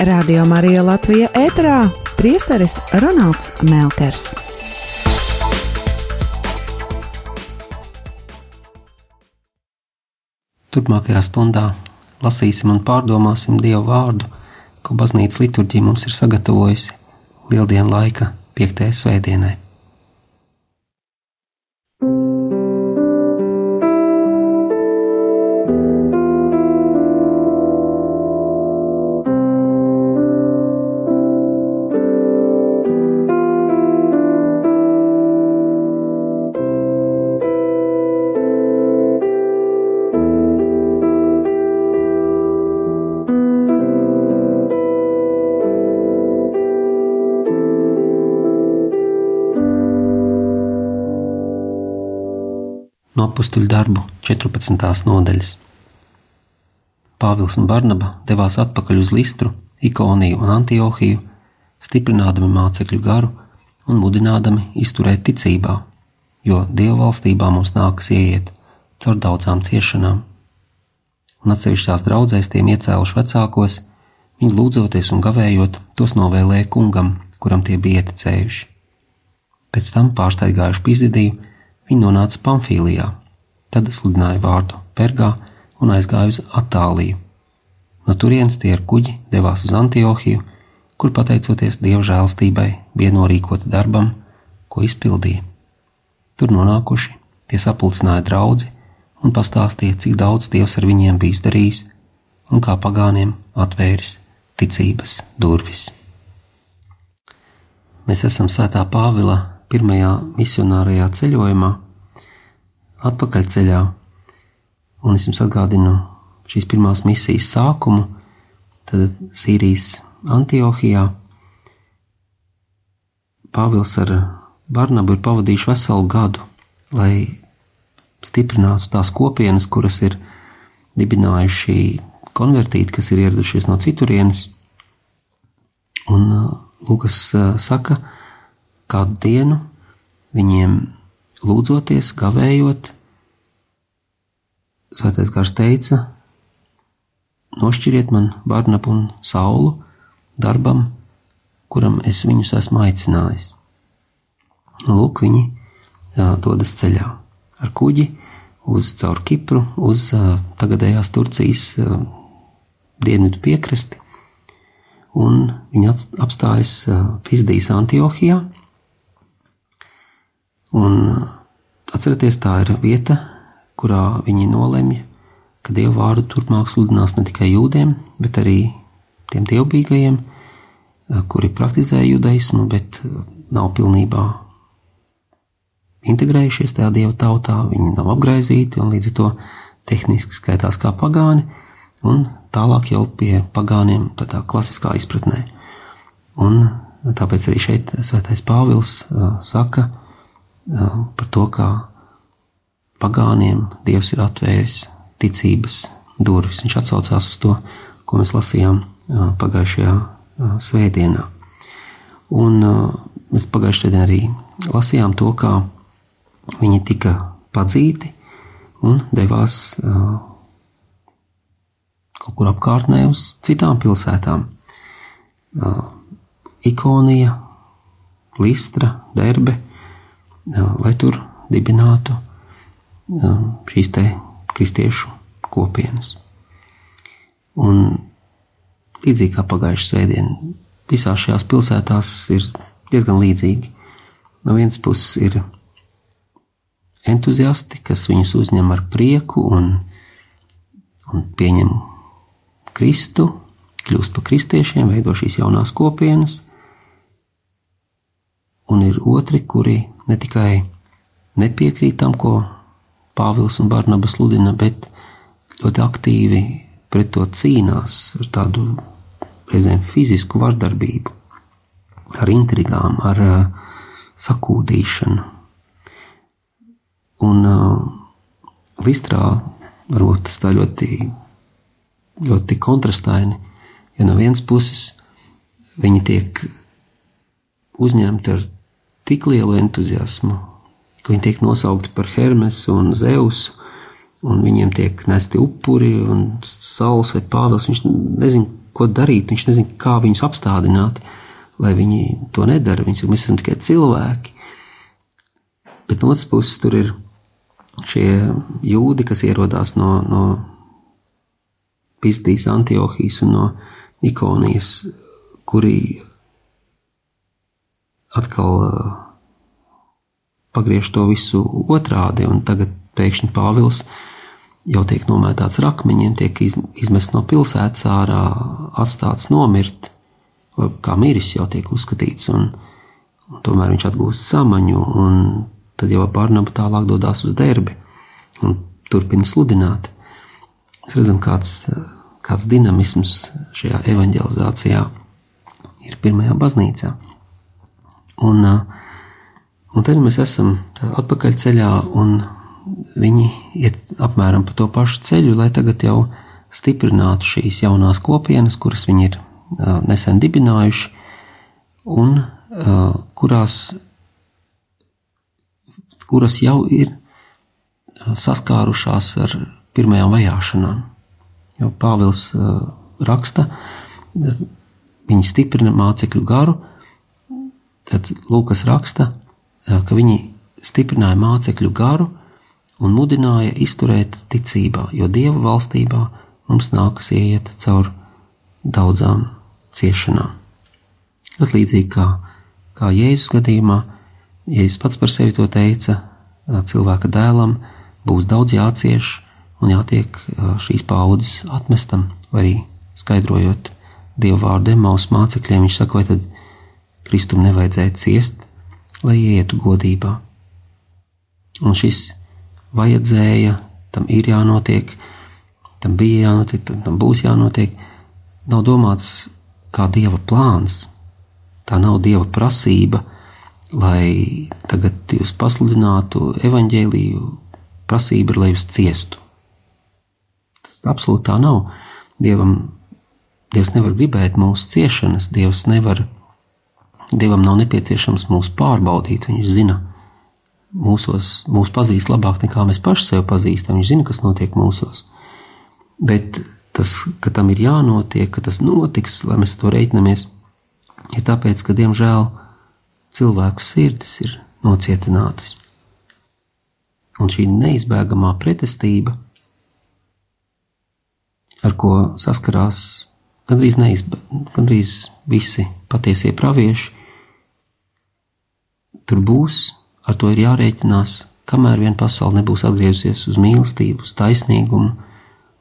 Radio Marija Latvija ēterā priesteris Ronalds Melkers. Turpmākajā stundā lasīsim un pārdomāsim Dievu vārdu, ko baznīcas liturģija mums ir sagatavojusi Lieldienu laika piektajai svētdienai. Apakstuļu darbu 14. nodaļas. Pāvils un Barnaba devās atpakaļ uz Listru, Ikoniju un Antiohiju, stiprinādami mācekļu garu un mudinādami izturēt ticībā, jo Dieva valstībā mums nākas ieiet caur daudzām ciešanām. Un atsevišķās draudzēs tiem iecēluši vecākos, viņi lūdzoties un gavējot, tos novēlēja kungam, kuram tie bija ieticējuši. Pēc tam pārsteigājuši Pizidiju, Viņi nonāca Pamfīlijā, tad sludināja vārdu Pergā un aizgāja uz Atāliju. No turienes tie ar kuģi devās uz Antiohiju, kur pateicoties Dieva žēlstībai bija norīkota darbam, ko izpildīja. Tur nonākuši, tie sapulcināja draugu un pastāstīja, cik daudz Dievs ar viņiem bija izdarījis un kā pagāniem atvēris ticības durvis. Mēs esam Svētā Pāvila pirmajā misionārajā ceļojumā, atpakaļceļā, un es jums atgādinu šīs pirmās misijas sākumu, tad Sīrijas Antiohijā Pāvils ar Barnabu ir pavadījuši veselu gadu, lai stiprinātu tās kopienas, kuras ir dibinājuši konvertīti, kas ir ieradušies no citurienes. Un Lūkas saka, ka kādu dienu viņiem lūdzoties, gavējot, Svētais Gars teica: Nošķiriet man Barnabu un Saulu darbam, kuram es viņus esmu aicinājis. Lūk, viņi jā, dodas ceļā ar kuģi uz caur Kipru, uz uh, tagadējās Turcijas uh, dienvidu piekrasti, un viņi apstājas uh, Pizdijas Antiohijā, Un atcerieties, tā ir vieta, kurā viņi nolemj, ka dievu vārdu turpmāk sludinās ne tikai jūdiem, bet arī tiem dievbijīgajiem, kuri praktizē judaismu, bet nav pilnībā integrējušies tajā dievu tautā, viņi nav apgaizīti un līdz ar to tehniski skaitās kā pagāni, un tālāk jau pie pagāniem tādā klasiskā izpratnē. Un tāpēc arī šeit Svētais Pāvils uh, saka, ka par to, kā pagāniem Dievs ir atvēris ticības durvis. Viņš atsaucās uz to, ko mēs lasījām pagājušajā svētdienā. Un mēs pagājušajā svētdienā arī lasījām to, kā viņi tika padzīti un devās kaut kur apkārtnē uz citām pilsētām. Ikonija, Listra, Derbe lai tur dibinātu šīs te kristiešu kopienas. Un līdzīgi kā pagājušā svētdiena, visās šajās pilsētās ir diezgan līdzīgi. No vienas puses ir entuziasti, kas viņus uzņem ar prieku un, un pieņem Kristu, kļūst par kristiešiem, veido šīs jaunās kopienas, un ir otri, kuri ne tikai nepiekrīt tam, ko Pāvils un Barnaba sludina, bet ļoti aktīvi pret to cīnās ar tādu reizēm fizisku vardarbību, ar intrigām, ar uh, sakūdīšanu. Un uh, Listrā varbūt tas tā ļoti, ļoti kontrastaini, jo no vienas puses viņi tiek uzņemti ar tik lielu entuziasmu, ka viņi tiek nosaukti par Hermesu un Zeusu, un viņiem tiek nesti upuri un saules vai pāvils. Viņš nezina, ko darīt, viņš nezina, kā viņus apstādināt, lai viņi to nedara. Viņš saka, mēs esam tikai cilvēki. Bet no otras puses tur ir šie jūdi, kas ierodās no, no Pizdijas, Antiohijas un no Ikonijas, kuri atkal uh, pagriež to visu otrādi, un tagad pēkšņi Pāvils jau tiek nomētāts ar akmeņiem, tiek izmests no pilsētas ārā, atstāts nomirt, vai kā miris jau tiek uzskatīts, un, un tomēr viņš atgūst samaņu, un tad jau Barnaba tālāk dodas uz derbi un turpina sludināt. Mēs redzam, kāds, kāds dinamisms šajā evanģelizācijā ir pirmajā baznīcā. Un, un tad mēs esam atpakaļ ceļā, un viņi iet apmēram pa to pašu ceļu, lai tagad jau stiprinātu šīs jaunās kopienas, kuras viņi ir nesen dibinājuši, un kurās, kuras jau ir saskārušās ar pirmajām vajāšanām. Jo Pāvils raksta, viņi stiprina mācekļu garu, Tad Lūkas raksta, ka viņi stiprināja mācekļu garu un mudināja izturēt ticībā, jo Dieva valstībā mums nākas ieiet caur daudzām ciešanām. Ļoti līdzīgi kā, kā Jēzus gadījumā, Jēzus pats par sevi to teica, cilvēka dēlam būs daudz jācieš un jātiek šīs paudzes atmestam, vai arī skaidrojot Dievu vārdu Emaus mācekļiem, viņš saka, vai tad Kristum nevajadzēja ciest, lai ietu godībā. Un šis vajadzēja, tam ir jānotiek, tam bija jānotiek, tam būs jānotiek, nav domāts kā dieva plāns. Tā nav dieva prasība, lai tagad jūs pasludinātu evaņģēlīju, prasība ir, lai jūs ciestu. Tas absolūti tā nav. Dievam, Dievs nevar gribēt mūsu ciešanas, Dievs nevar Dievam nav nepieciešams mūs pārbaudīt, viņš zina mūsos, mūs pazīst labāk nekā mēs paši sevi pazīstam, viņš zina, kas notiek mūsos. Bet tas, ka tam ir jānotiek, ka tas notiks, lai mēs to reiķinamies, ir tāpēc, ka, diemžēl, cilvēku sirdis ir nocietinātas. Un šī neizbēgamā pretestība, ar ko saskarās gandrīz, neizbē, gandrīz visi patiesie pravieši, tur būs, ar to ir jārēķinās, kamēr vien pasaule nebūs atgriezusies uz mīlestību, uz taisnīgumu,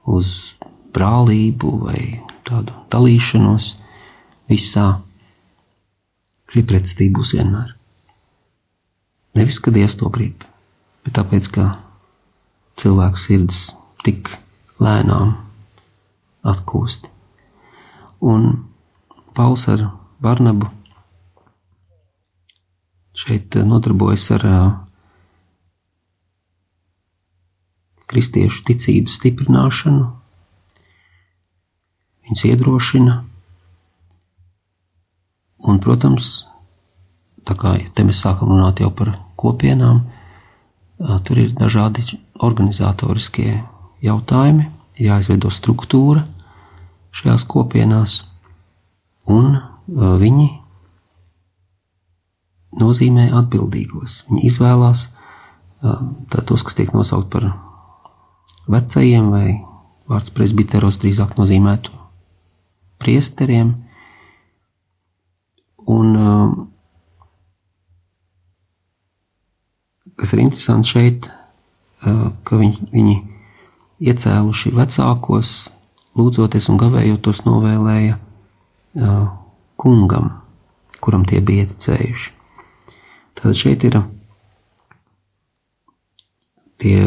uz brālību vai tādu dalīšanos visā. Šī pretestība būs vienmēr. Nevis, ka Dievs to grib, bet tāpēc, ka cilvēku sirds tik lēnām atkūst. Un Pauls ar Barnabu šeit eh, nodarbojas ar eh, kristiešu ticības stiprināšanu, viņus iedrošina. Un, protams, tā kā te mēs sākam runāt jau par kopienām, eh, tur ir dažādi organizatoriskie jautājumi, ir jāizveido struktūra šajās kopienās, un viņi nozīmē atbildīgos. Viņi izvēlās tos, kas tiek nosaukt par vecajiem, vai vārds presbiteros drīzāk nozīmētu priesteriem. Un, kas ir interesanti šeit, ka viņi, viņi iecēluši vecākos, lūdzoties un gavējoties novēlēja kungam, kuram tie bija ieticējuši. Tad šeit ir tie,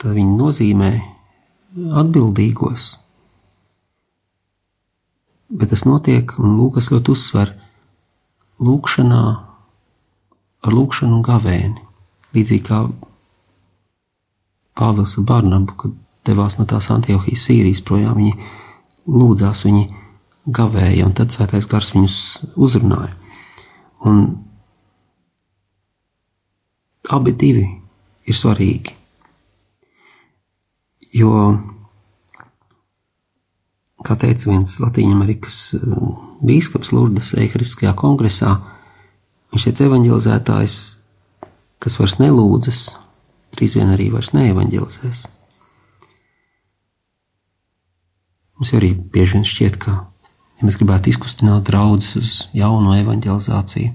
tad viņi nozīmē atbildīgos. Bet tas notiek, un Lūkas ļoti uzsver, lūkšanā, ar lūkšanu un gavēni. Līdzīgi kā Pāvils ar Barnabu, kad devās no tās Antiohijas Sīrijas projām, viņi lūdzās, viņi gavēja, un tad svētais gars viņus uzrunāja. Un abi divi ir svarīgi. Jo kā teica viens Latvijas bīskaps Lurdas Eihariskajā kongresā, viņš teica, evanģelizētājs, kas vairs nelūdzas, drīz vien arī vairs neevanģelizēs. Mums arī bieži vien šķiet, ka, ja mēs gribētu izkustināt draugus uz jaunu evanģelizāciju,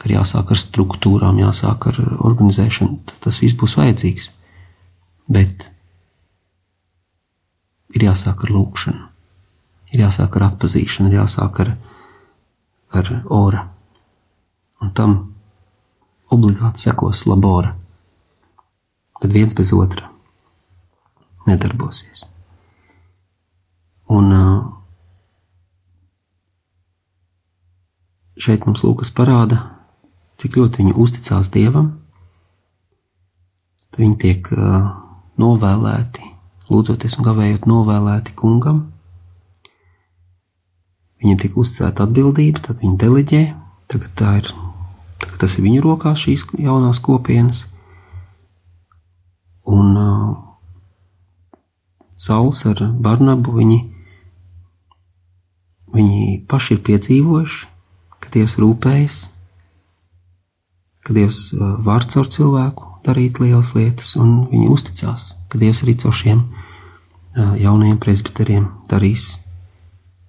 ka ir jāsāk ar struktūrām, jāsāk ar organizēšanu, tas viss būs vajadzīgs. Bet ir jāsāk ar lūkšanu, ir jāsāk ar atpazīšanu, ir jāsāk ar, ar ora. Un tam obligāti sekos labora, bet viens bez otra nedarbosies. Un šeit mums Lūkas parāda, cik ļoti viņi uzticās Dievam, tad viņi tiek uh, novēlēti, lūdzoties un gavējot novēlēti kungam. Viņiem tiek uzticēta atbildība, tad viņi deleģē. Tagad, tā ir, tagad tas ir viņu rokās, šīs jaunās kopienas. Un uh, Sauls ar Barnabu viņi, viņi paši ir piedzīvojuši, ka Dievs rūpējas ka Dievs var caur cilvēku darīt lielas lietas, un viņi uzticās, ka Dievs arī caur šiem jaunajiem presbiteriem darīs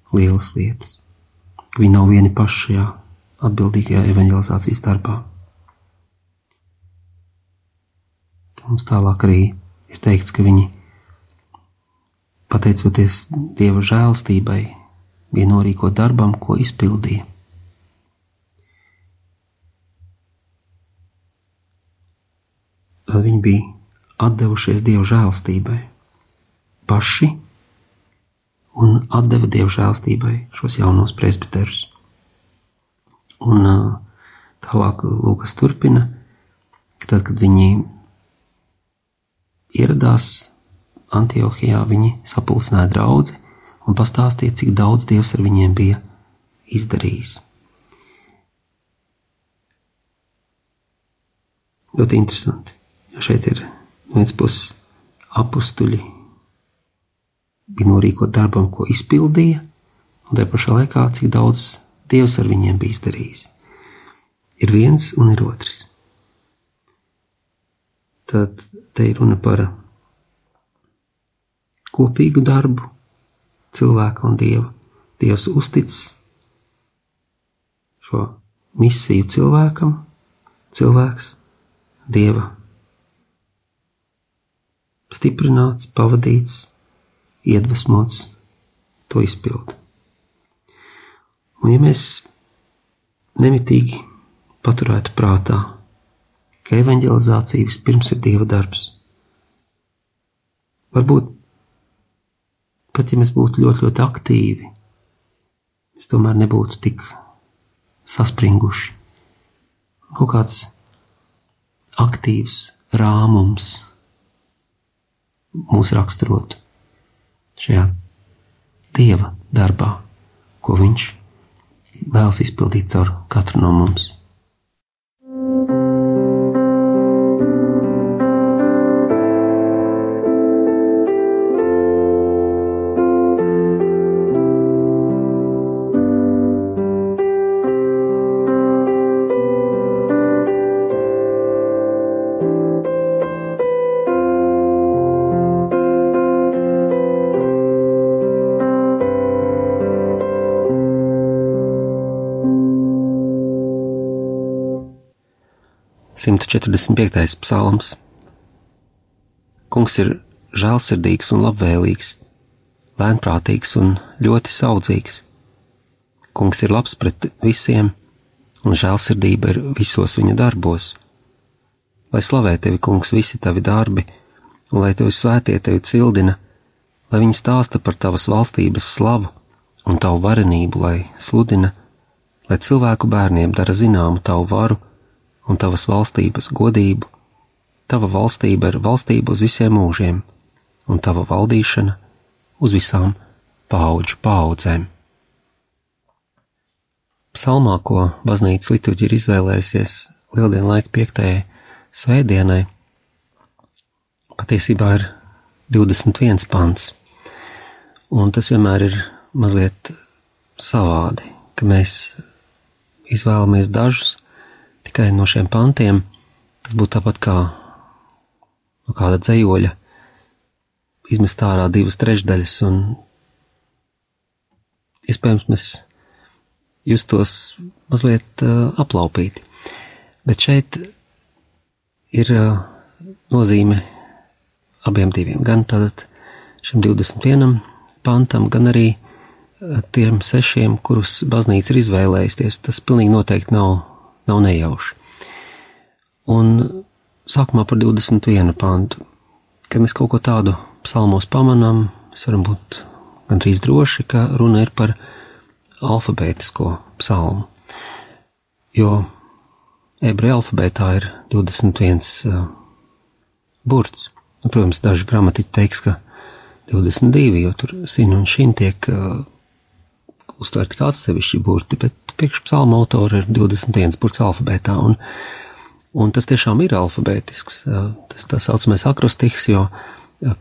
lielas lietas. Viņi nav vieni paši šajā atbildīgajā evanģelizācijas darbā. Mums tālāk arī ir teikts, ka viņi, pateicoties Dieva žēlstībai, bija norīko darbam, ko izpildīja. Tad viņi bija devušies Dieva žēlstībai paši un deva Dieva žēlstībai šos jaunos presbiterus. Un tālāk Lūkas turpina, ka tad, kad viņi ieradās Antiohijā, viņi sapulcināja draugu un pastāstīja, cik daudz Dievs ar viņiem bija izdarījis. Ļoti interesanti. Jo šeit ir no vienas puses apstuļi, bija norīkot darbam, ko izpildīja, un tajā pašā laikā, cik daudz Dievs ar viņiem bija izdarījis. Ir viens un ir otrs. Tad te ir runa par kopīgu darbu, cilvēka un dieva. Dievs uztic šo misiju cilvēkam, cilvēks dieva stiprināts, pavadīts, iedvesmots to izpildu. Un ja mēs nemitīgi paturētu prātā, ka evanģelizācija vispirms ir Dieva darbs, varbūt pat ja mēs būtu ļoti, ļoti aktīvi, mēs tomēr nebūtu tik saspringuši. Kaut kāds aktīvs rāmums mūs raksturotu šajā dieva darbā, ko viņš vēlas izpildīt caur katru no mums. 145. psalms. Kungs ir žēlsirdīgs un labvēlīgs, lēnprātīgs un ļoti saudzīgs. Kungs ir labs pret visiem, un žēlsirdība ir visos viņa darbos. Lai slavē tevi, kungs, visi tavi darbi, un lai tevi svētie tevi cildina, lai viņi stāsta par tavas valstības slavu un tavu varenību, lai sludina, lai cilvēku bērniem dara zināmu tavu varu un tavas valstības godību, tava valstība ir valstība uz visiem mūžiem, un tava valdīšana uz visām paudžu paudzēm. Psalmā, ko baznīcas liturģija ir izvēlējusies lieldienu laika piektajai svētdienai, patiesībā ir 21 pants, Un tas vienmēr ir mazliet savādi, ka mēs izvēlamies dažus tikai no šiem pantiem. Tas būtu tāpat kā no kāda dzējoļa izmest ārā divas trešdaļas, un iespējams mēs justos mazliet uh, aplaupīti. Bet šeit ir uh, nozīme abiem diviem, gan tātad šim 21. pantam, gan arī tiem sešiem, kurus baznīca ir izvēlējusies. Tas pilnīgi noteikti nav, nav nejauši. Un sākumā par 21. pantu, kad mēs kaut ko tādu psalmos pamanām, mēs varam būt gandrīz droši, ka runa ir par alfabētisko psalmu. Jo ebreju alfabētā ir 21 uh, burts. Nu, protams, daži gramatiķi teiks, ka 22, jo tur sin un šin tiek uh, uztverti kā atsevišķi burti, bet priekš psalma autora ir 21 burts alfabētā, un, un tas tiešām ir alfabētisks, tas tā saucamais akrostiks, jo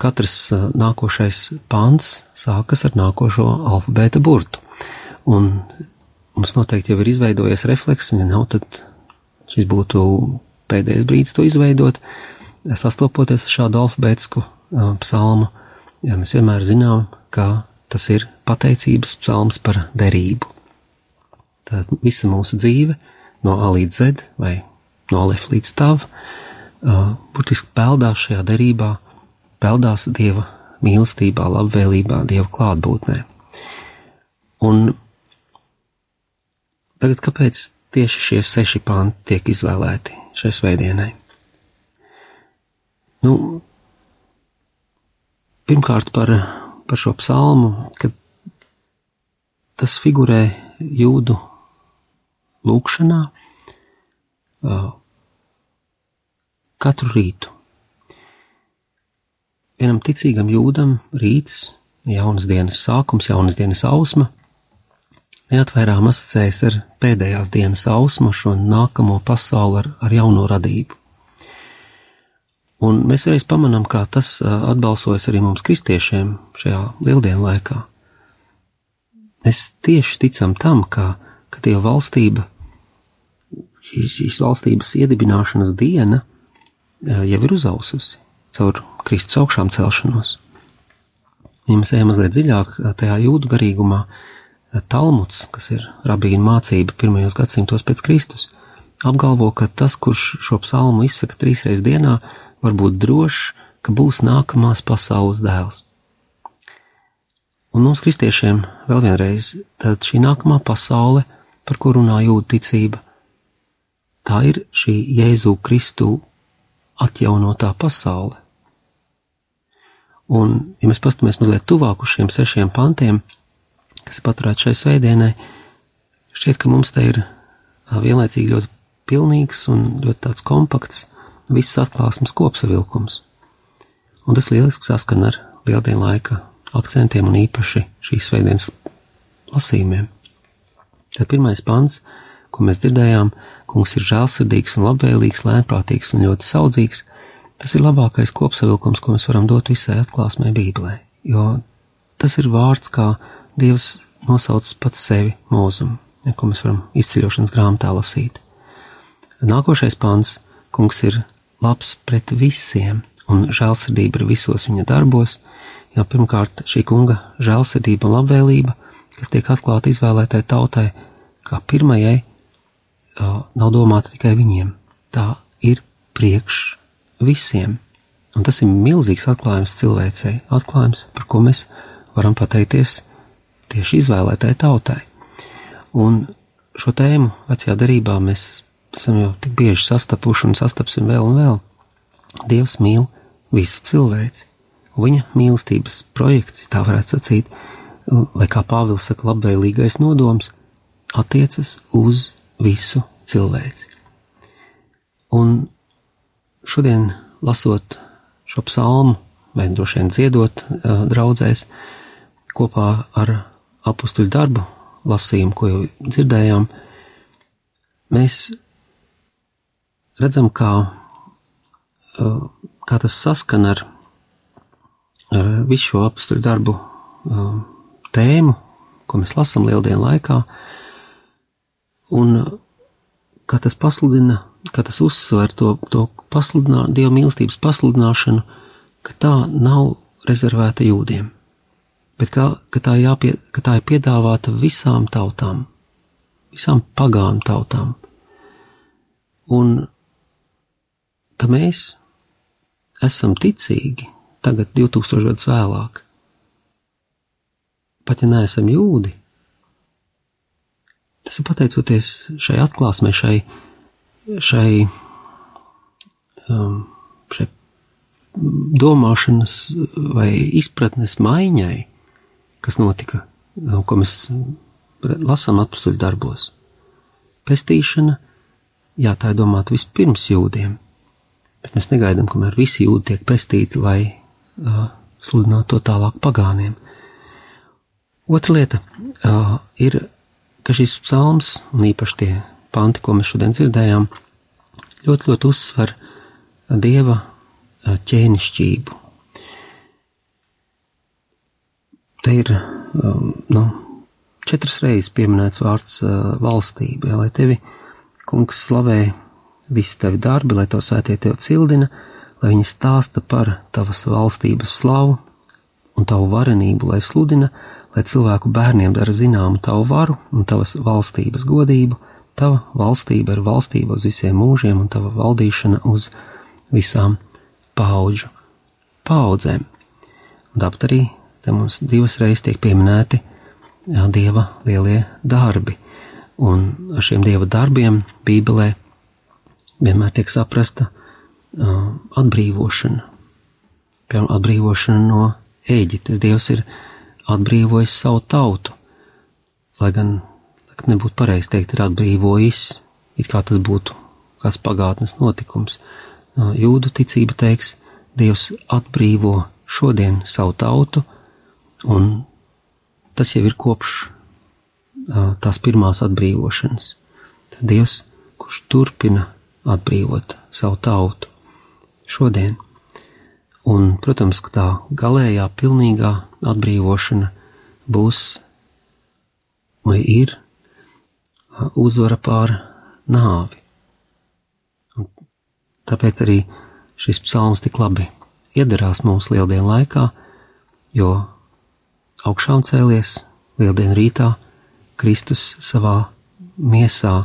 katrs nākošais pants sākas ar nākošo alfabēta burtu. Un mums noteikti jau ir izveidojies refleks, un ja nav, tad šis būtu pēdējais brīdis to izveidot, sastopoties ar šādu alfabētisku psalmu, ja mēs vienmēr zinām, ka tas ir pateicības psalms par derību. Tad visa mūsu dzīve, no A līdz Z vai no Alef līdz Tav, burtiski peldās šajā derībā, peldās Dieva mīlestībā, labvēlībā, Dieva klātbūtnē. Un Tagad kāpēc tieši šie seši panti tiek izvēlēti šai svētdienai? Nu, pirmkārt par, par šo psalmu, kad tas figurē jūdu lūkšanā katru rītu. Vienam ticīgam jūdam rīts, jaunas dienas sākums, jaunas dienas ausma – neatvairām asociējas ar pēdējās dienas ausmašu un nākamo pasauli ar, ar jauno radību. Un mēs reiz pamanām, kā tas atbalsojas arī mums kristiešiem šajā lieldienu laikā. Mēs tieši ticam tam, ka, ka Dieva valstība, šīs valstības iedibināšanas diena jau ir uzaususi caur Kristus augšām celšanos. Ja mēs ejam mazliet dziļāk tajā jūdu garīgumā, Talmuds, kas ir rabīna mācība pirmajos gadsimtos pēc Kristus, apgalvo, ka tas, kurš šo psalmu izsaka trīsreiz dienā, var būt drošs, ka būs nākamās pasaules dēls. Un mums, kristiešiem, vēl vienreiz, tad šī nākamā pasaule, par kuru runā jūda ticība, tā ir šī Jēzu Kristu atjaunotā pasaule. Un, ja mēs pastamies mazliet tuvāk uz šiem sešiem pantiem, kas ir paturēts šai svētdienai, šķiet, ka mums te ir vienlaicīgi ļoti pilnīgs un ļoti tāds kompakts visas atklāsmes kopsavilkums. Un tas lieliski saskan ar lieldienu laika akcentiem un īpaši šīs svētdienas lasījumiem. Tad pirmais pants, ko mēs dzirdējām, kungs ir žēlsirdīgs un labvēlīgs, lēnprātīgs un ļoti saudzīgs, tas ir labākais kopsavilkums, ko mēs varam dot visai atklāsmē Bībelē, jo tas ir vārds kā Dievs nosauc pats sevi mūzumu, ko mēs varam izceļošanas grāmatā lasīt. Nākošais pants - kungs ir labs pret visiem, un žēlsirdība ir visos viņa darbos, jo pirmkārt šī kunga žēlsirdība un labvēlība, kas tiek atklāta izvēlētai tautai, kā pirmajai, nav domāta tikai viņiem. Tā ir priekš visiem. Un tas ir milzīgs atklājums cilvēcei, atklājums, par ko mēs varam pateikties tieši izvēlētai tautai. Un šo tēmu vecajā darbā mēs esam jau tik bieži sastapuši un sastapsim vēl un vēl. Dievs mīl visu cilvēci, viņa mīlestības projekts, tā varētu sacīt, vai kā Pāvils saka, labvēlīgais nodoms, attiecas uz visu cilvēci. Un šodien, lasot šo psalmu, vai droši vien dziedot draudzēs kopā ar apakstuļu darbu lasījumu, ko jau dzirdējām, mēs redzam, kā, kā tas saskan ar, ar visu šo apakstuļu darbu uh, tēmu, ko mēs lasām lieldienu laikā, un kā tas pasludina, kā tas uzsver to, to pasludinā, Dieva mīlestības pasludināšanu, ka tā nav rezervēta jūdiem, bet kā, ka, tā jāpie, ka tā ir piedāvāta visām tautām, visām pagānu tautām. Un ka mēs esam ticīgi tagad, 2000 gadus vēlāk, pat ja neesam jūdi, tas ir pateicoties šai atklāsmē, šai, šai, um, šai domāšanas vai izpratnes maiņai, kas notika, ko mēs lasām apstuļu darbos. Pestīšana, jā, tā ir domāta vispirms jūdiem, bet mēs negaidām, kamēr visi jūdi tiek pestīti, lai uh, sludinātu to tālāk pagāniem. Otra lieta uh, ir, ka šis psalms, un īpaši tie panti, ko mēs šodien dzirdējām, ļoti, ļoti uzsver Dieva ķēnišķību. Te ir um, nu, četras reizes pieminēts vārds uh, valstība, ja, lai tevi kungs slavē visi tavi darbi, lai to svētie tev cildina, lai viņi stāsta par tavas valstības slavu un tavu varenību, lai sludina, lai cilvēku bērniem dara zināmu tavu varu un tavas valstības godību, tava valstība ir valstība uz visiem mūžiem un tava valdīšana uz visām paudžu paudzēm. Tāpat arī te mums divas reizes tiek pieminēti jā, dieva lielie darbi, un ar šiem dieva darbiem Bībelē vienmēr tiek saprasta uh, atbrīvošana. Piemēram, atbrīvošana no Ēģiptes. Dievs ir atbrīvojis savu tautu, lai gan, lai nebūtu pareizi teikt, ir atbrīvojis, it kā tas būtu kāds pagātnes notikums. Uh, jūdu ticība teiks, Dievs atbrīvo šodien savu tautu, un tas jau ir kopš tās pirmās atbrīvošanas. Tad Dievs, kurš turpina atbrīvot savu tautu šodien. Un, protams, ka tā galējā, pilnīgā atbrīvošana būs vai ir uzvara pār nāvi. Tāpēc arī šis psalms tik labi iedarās mūsu lieldienu laikā, jo augšām cēlies lieldienu rītā Kristus savā miesā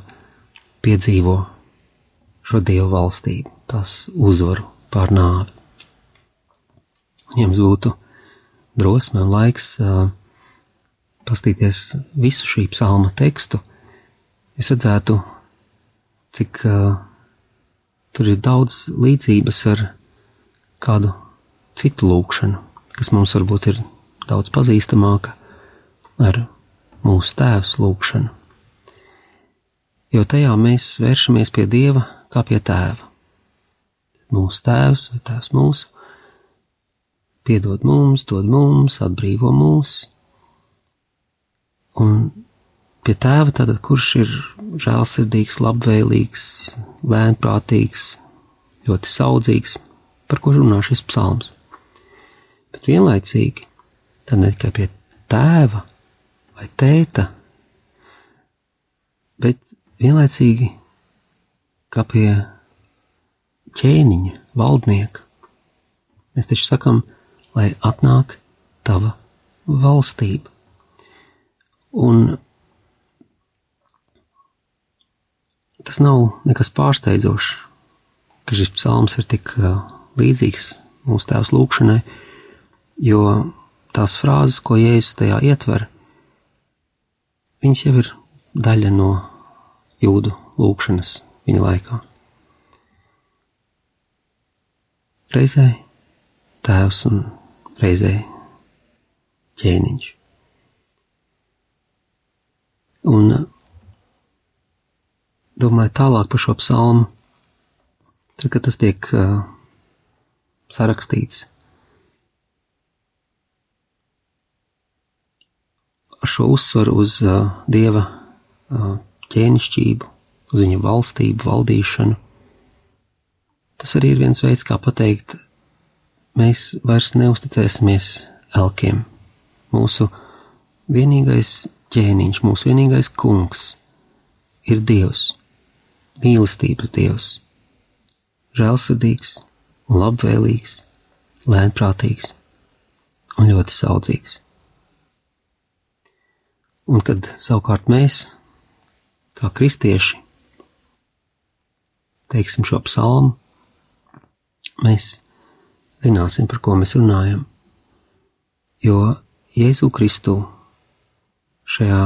piedzīvo šo dievu valstību, tās uzvaru pār nāvi. Un jums būtu drosme un laiks uh, pastīties visu šī psalma tekstu, jūs redzētu, cik uh, Tur ir daudz līdzības ar kādu citu lūkšanu, kas mums varbūt ir daudz pazīstamāka ar mūsu tēvs lūkšanu. Jo tajā mēs vēršamies pie Dieva kā pie tēva. Mūsu tēvs vai tēvs mūsu piedod mums, dod mums, atbrīvo mūs. Un pie tēva, tātad kurš ir žēlsirdīgs, labvēlīgs, lēnprātīgs, ļoti saudzīgs, par ko runā šis psalms. Bet vienlaicīgi, tad ne tikai pie tēva vai tēta, bet vienlaicīgi kā pie ķēniņa, valdnieka. Mēs taču sakam, lai atnāk tava valstība. Un tas nav nekas pārsteidzošs, ka šis psalms ir tik līdzīgs mūsu tēvs lūgšanai, jo tās frāzes, ko Jēzus tajā ietver, viņas jau ir daļa no jūdu lūgšanas viņa laikā. Reizē tēvs un reizē ķēniņš. Un domāju tālāk par šo psalmu, tad, kad tas tiek uh, sarakstīts. Ar šo uzsvaru uz uh, dieva uh, ķēnišķību, uz viņa valstību, valdīšanu. Tas arī ir viens veids, kā pateikt, mēs vairs neusticēsimies elkiem, mūsu vienīgais ķēniņš, mūsu vienīgais kungs ir Dievs, mīlestības Dievs, žēlsirdīgs labvēlīgs, lēnprātīgs un ļoti saudzīgs. Un kad savukārt mēs, kā kristieši, teiksim šo psalmu, mēs zināsim, par ko mēs runājam. Jo Jēzu Kristu šajā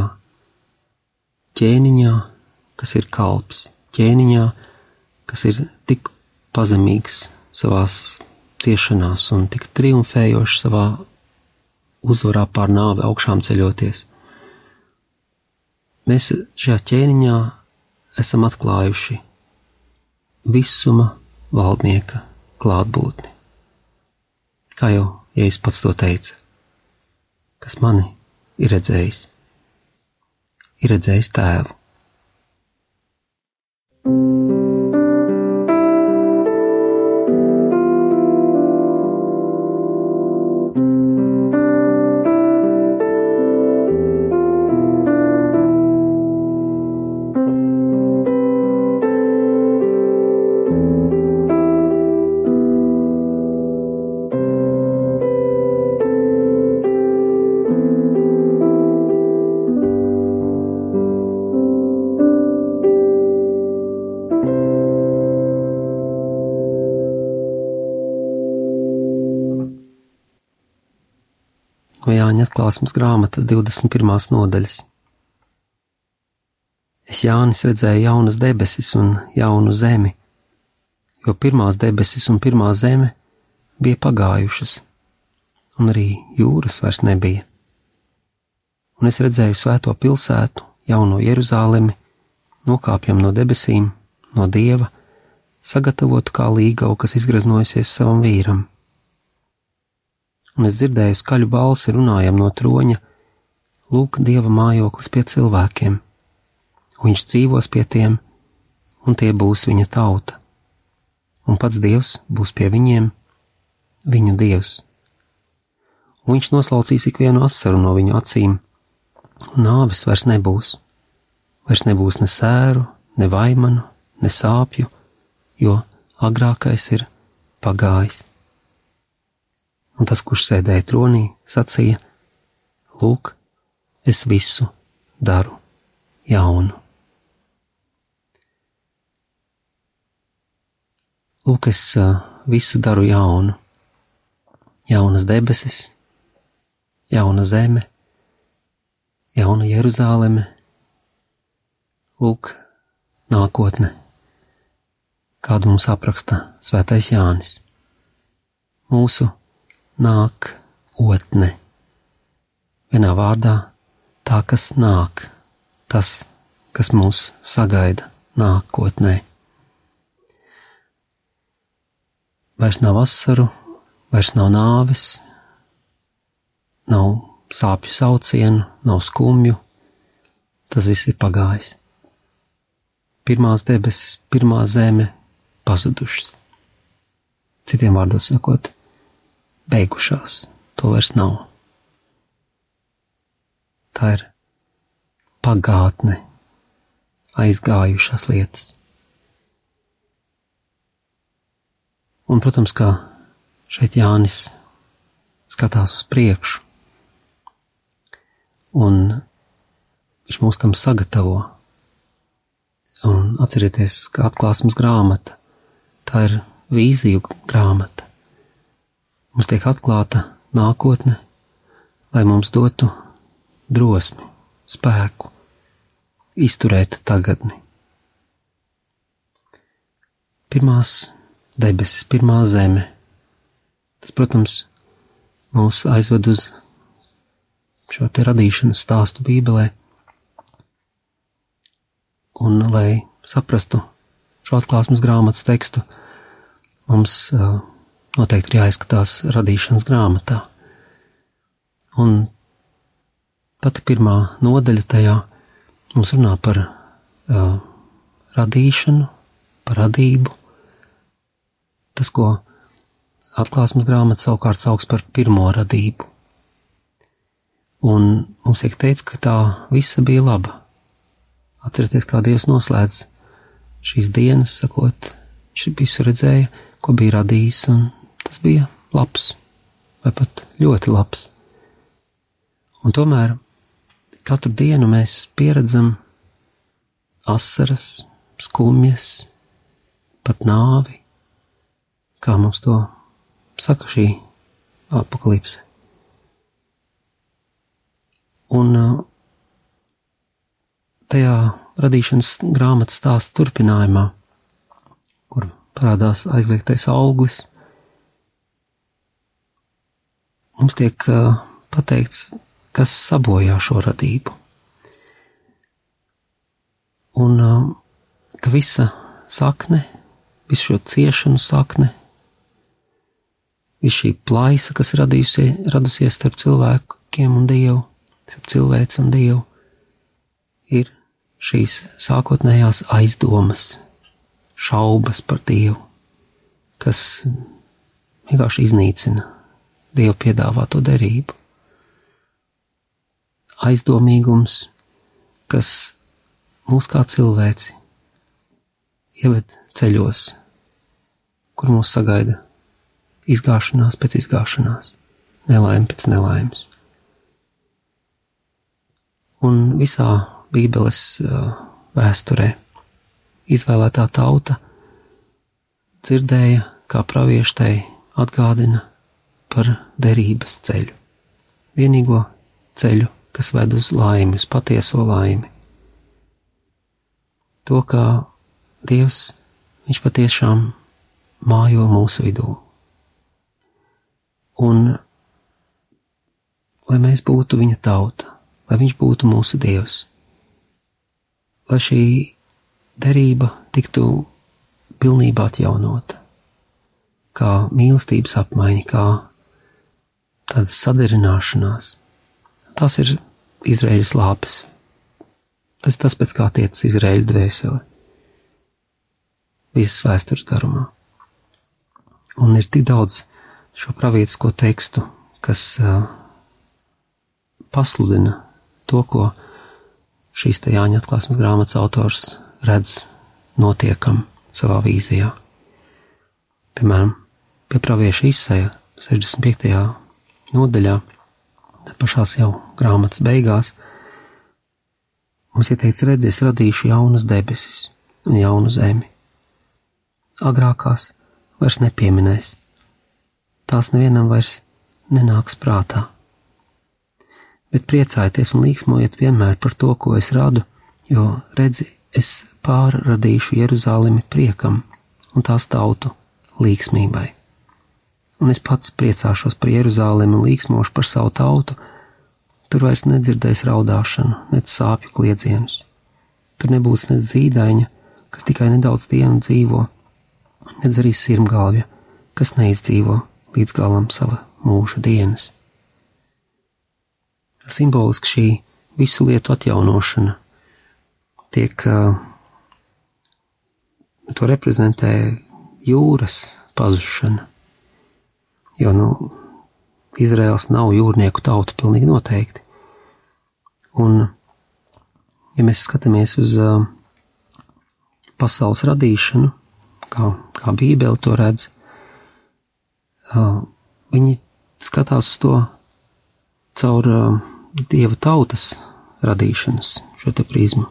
ķēniņā, kas ir kalps, ķēniņā, kas ir tik pazemīgs savās ciešanās un tik triumfējošs savā uzvarā pār nāvi augšām ceļoties. Mēs šajā ķēniņā esam atklājuši visuma valdnieka klātbūtni. Kā jau Jēzus pats to teica, kas mani ir redzējis, ir redzējis tēvu. Atklāsmes grāmatas 21. nodaļas. Es Jānis redzēju jaunas debesis un jaunu zemi, jo pirmās debesis un pirmā zeme bija pagājušas, un arī jūras vairs nebija. Un es redzēju svēto pilsētu, jauno Jeruzālemi, nokāpjam no debesīm, no dieva, sagatavotu kā līgavu, kas izgraznojusies savam vīram un es dzirdēju skaļu balsi runājam no troņa: Lūk, dieva mājoklis pie cilvēkiem, viņš dzīvos pie tiem, un tie būs viņa tauta, un pats dievs būs pie viņiem, viņu dievs. Un viņš noslaucīs ikvienu asaru no viņu acīm, un nāves vairs nebūs. Vairs nebūs ne sēru, ne vaimanu, ne sāpju, jo agrākais ir pagājis un tas, kurš sēdēja tronī, sacīja: Lūk, es visu daru jaunu. Lūk, es visu daru jaunu. Jaunas debesis, jauna zeme, jauna Jeruzāleme, lūk, nākotne, kādu mums apraksta Svētais Jānis. Mūsu nāk otne. Vienā vārdā tā, kas nāk, tas, kas mūs sagaida nākotnē. Vairs nav asaru, vairs nav nāves, nav sāpju saucienu, nav skumju, tas viss ir pagājis. Pirmās debesis, pirmā zeme pazudušas. Citiem vārdos sakot, beigušās, to vairs nav. Tā ir pagātne, aizgājušās lietas. Un, protams, kā šeit Jānis skatās uz priekšu, un viņš mūs tam sagatavo. Un atcerieties, ka atklāsmes grāmata tā ir vīziju grāmata mums tiek atklāta nākotne, lai mums dotu drosmi, spēku, izturēt tagadni. Pirmās debesis, pirmā zeme. Tas, protams, mūs aizved uz šo te radīšanas stāstu Bībelē. Un, lai saprastu šo atklāsmes grāmatas tekstu, mums uh, noteikti ir jāizskatās radīšanas grāmatā. Un pati pirmā nodaļa tajā mums runā par uh, radīšanu, par radību. Tas, ko atklāsmes grāmata savukārt sauc par pirmo radību. Un mums tiek teikts, ka tā visa bija laba. Atcerieties, kā Dievs noslēdz šīs dienas, sakot, viņš visu redzēja, ko bija radījis, un tas bija labs, vai pat ļoti labs. Un tomēr katru dienu mēs pieredzam asaras, skumjas, pat nāvi, kā mums to saka šī apakalipse. Un tajā radīšanas grāmatas stāsta turpinājumā, kur parādās aizliegtais auglis, mums tiek pateikts, kas sabojā šo radību. Un ka visa sakne, visu šo ciešanu sakne, visu šī plaisa, kas radījusie, radusies starp cilvēkiem un Dievu, starp cilvēci un Dievu, ir šīs sākotnējās aizdomas, šaubas par Dievu, kas vienkārši iznīcina Dievu piedāvāto derību. Aizdomīgums, kas mūs kā cilvēci ieved ceļos, kur mūs sagaida izgāšanās pēc izgāšanās, nelaime pēc nelaimes. Un visā Bībeles uh, vēsturē izvēlētā tauta dzirdēja, kā pravieštai atgādina par derības ceļu, vienīgo ceļu, kas ved uz laimi, uz patieso laimi. To, kā Dievs, Viņš patiešām mājo mūsu vidū. Un lai mēs būtu viņa tauta, lai viņš būtu mūsu dievs, lai šī derība tiktu pilnībā atjaunota, kā mīlestības apmaiņa, kā tāda sadarināšanās. Tas ir Izraēļas lāpes. Tas ir tas, pēc kā tiec Izraēļa dvēsele visas vēstures garumā. Un ir tik daudz šo pravietisko tekstu, kas uh, pasludina to, ko šīs te Jāņa atklāsmes grāmatas autors redz notiekam savā vīzijā. Piemēram, pie pravieša izsēja 65. Nodaļā, pašās jau grāmatas beigās, mums ir teikts, redz, es radīšu jaunas debesis un jaunu zemi agrākās vairs nepieminēs. Tās nevienam vairs nenāks prātā. Bet priecājieties un līksmojiet vienmēr par to, ko es radu, jo redzi, es pārradīšu Jeruzalemi priekam un tās tautu līksmībai. Un es pats priecāšos par Jeruzalemi un līksmošu par savu tautu, tur vairs nedzirdēs raudāšanu, nec sāpju kliedzienus. Tur nebūs nec zīdaiņa, kas tikai nedaudz dienu dzīvo, nedz arī sirmgalvja, kas neizdzīvo līdz galam sava mūža dienas. Simboliski šī visu lietu atjaunošana tiek uh, to reprezentē jūras pazušana, jo, nu, Izraels nav jūrnieku tauta pilnīgi noteikti. Un, ja mēs skatāmies uz uh, pasaules radīšanu, kā, kā Bībele to redz, viņi skatās uz to caur dieva tautas radīšanas šo te prizmu.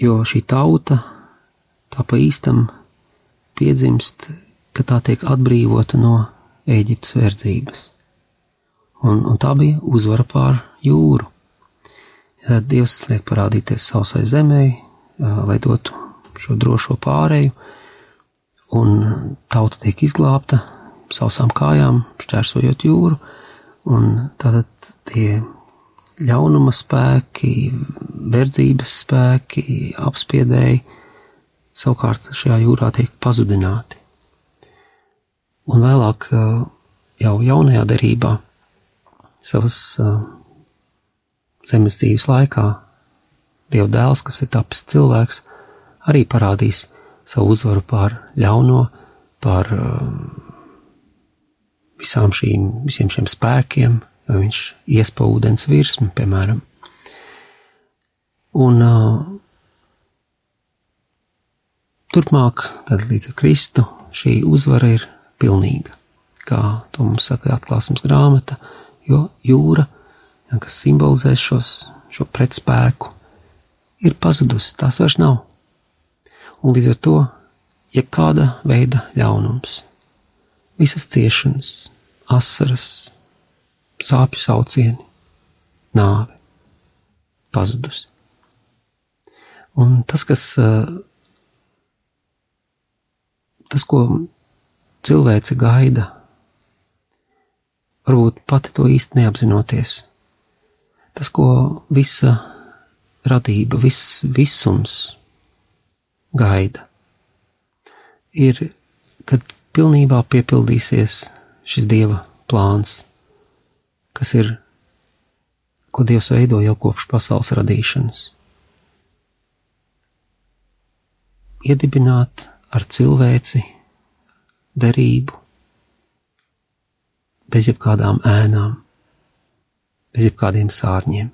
Jo šī tauta tā pa īstam piedzimst, ka tā tiek atbrīvota no Ēģiptes verdzības. Un, un tā bija uzvara pār jūru. Ja Dievs liek parādīties sausai zemē, lai dotu šo drošo pāreju, un tauta tiek izglābta sausām kājām, šķērsojot jūru, un tātad tie ļaunuma spēki, verdzības spēki, apspiedēji savukārt šajā jūrā tiek pazudināti. Un vēlāk, jau jaunajā derībā, savas zemes dzīves laikā, Dieva dēls, kas ir tapis cilvēks, arī parādīs savu uzvaru pār ļauno, pār visām šīm, visiem šiem spēkiem, jo viņš ies pa ūdens virsmu, piemēram. Un turpmāk, tad līdz ar Kristu, šī uzvara ir pilnīga, kā to mums saka atklāsmes grāmata, jo jūra, kas simbolizē šos, šo pretspēku, ir pazudusi, tās vairs nav. Un līdz ar to jebkāda veida ļaunums, visas ciešanas, asaras, sāpju saucieni, nāve, pazudusi. Un tas, kas, tas, ko cilvēce gaida, varbūt pati to īsti neapzinoties, tas, ko visa radība, viss visums gaida, ir, kad pilnībā piepildīsies šis dieva plāns, kas ir, ko Dievs veido jau kopš pasaules radīšanas. Iedibināt ar cilvēci derību, bez jebkādām ēnām, bez jebkādiem sārņiem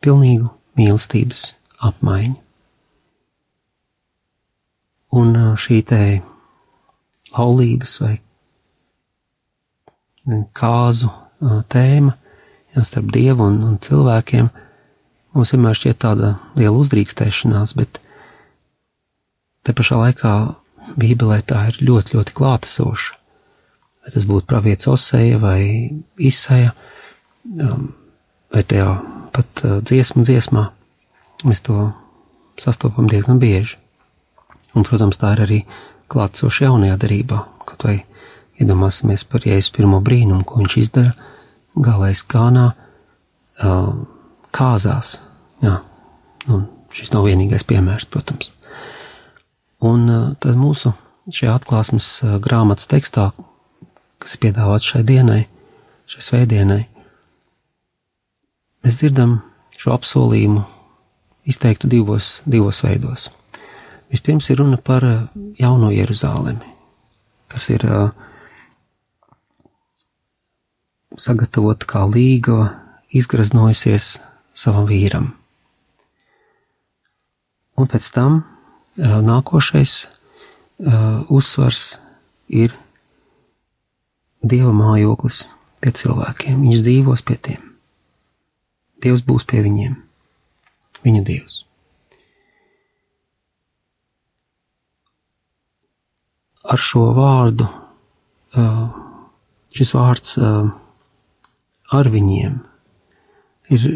pilnīgu mīlestības apmaiņu. Un šī te laulības vai kāzu tēma jā, starp dievu un, un cilvēkiem mums vienmēr šķiet tāda liela uzdrīkstēšanās, bet te pašā laikā Bībelē tā ir ļoti, ļoti klātesoša. Vai tas būtu pravietis Oseja vai Isaja, vai tajā pat uh, dziesmu dziesmā mēs to sastopam diezgan bieži. Un, protams, tā ir arī klātsoša jaunajā darībā, kaut vai iedomāsimies par jēzus pirmo brīnumu, ko viņš izdara galais kānā uh, kāzās. Jā, un šis nav vienīgais piemērs, protams. Un uh, tad mūsu šajā atklāsmes uh, grāmatas tekstā, kas ir piedāvāts šai dienai, šai svētdienai, Mēs dzirdam šo apsolījumu izteiktu divos, divos veidos. Vispirms ir runa par eh, jauno Jeruzālemi, kas ir sagatavota kā līgava, izgraznojusies savam vīram. Un pēc tam nākošais uh, uzsvars ir dieva mājoklis pie cilvēkiem. Viņš dzīvos pie tiem. Dievs būs pie viņiem, viņu Dievs. Ar šo vārdu, šis vārds ar viņiem ir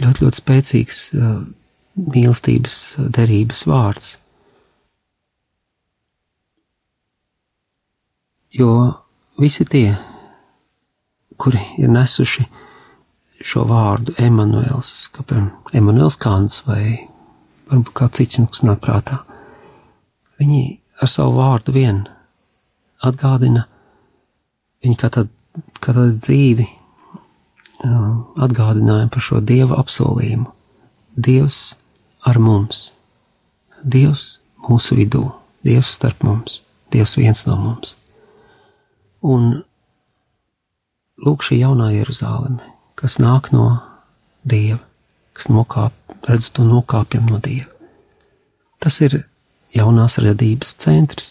ļoti, ļoti spēcīgs mīlestības derības vārds. Jo visi tie, kuri ir nesuši šo vārdu Emanuēls, kāpēc Emanuēls Kants vai varbūt kāds cits jums nāk prātā. Viņi ar savu vārdu vien atgādina, viņi kā tādu, kā tādu dzīvi atgādinājumu par šo Dieva apsolījumu. Dievs ar mums, Dievs mūsu vidū, Dievs starp mums, Dievs viens no mums. Un lūk šī jaunā Jeruzāleme, kas nāk no Dieva, kas nokāp, redz to nokāpjam no Dieva. Tas ir jaunās radības centrs.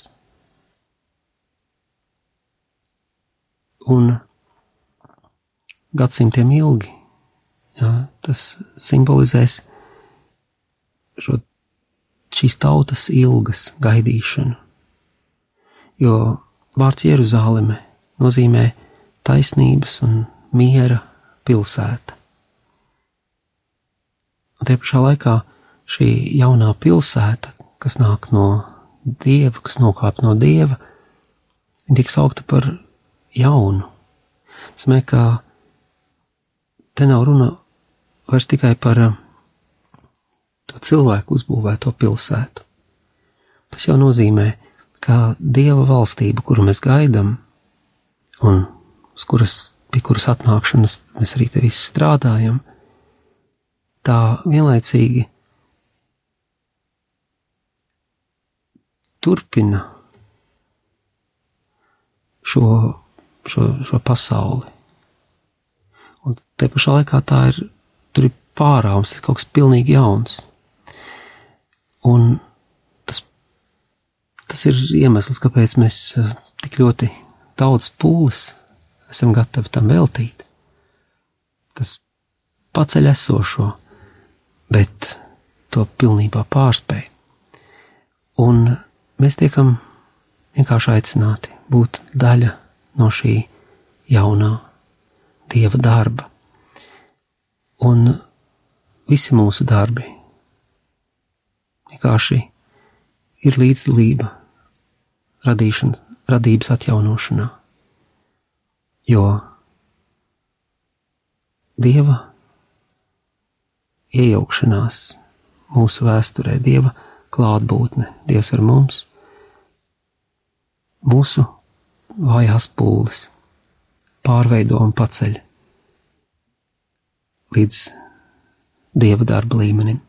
Un gadsimtiem ilgi jā, tas simbolizēs šo, šīs tautas ilgas gaidīšanu, jo vārds Jeruzāleme nozīmē taisnības un miera pilsēta. Un tie pašā laikā šī jaunā pilsēta, kas nāk no dieva, kas nokāp no dieva, tiek saukta par jaunu. Tas nozīmē, ka te nav runa vairs tikai par uh, to cilvēku uzbūvēto pilsētu. Tas jau nozīmē, ka dieva valstība, kuru mēs gaidām, un kuras pie kuras atnākšanas mēs arī te visi strādājam, tā vienlaicīgi turpina šo, šo, šo pasauli. Un te pašā laikā tā ir, tur ir pārāms, tas ir kaut kas pilnīgi jauns. Un tas ir iemesls, kāpēc mēs eh, tik ļoti daudz pūles esam gatavi tam veltīt. Tas paceļ esošo, bet to pilnībā pārspēj. Un mēs tiekam vienkārši aicināti būt daļa no šī jaunā dieva darba. Un visi mūsu darbi vienkārši ir līdzdalība radīšana, radības atjaunošanā. Jo dieva iejaukšanās mūsu vēsturē, dieva klātbūtne, dievs ar mums, mūsu vājās pūles pārveido un paceļ līdz dieva darba līmenim.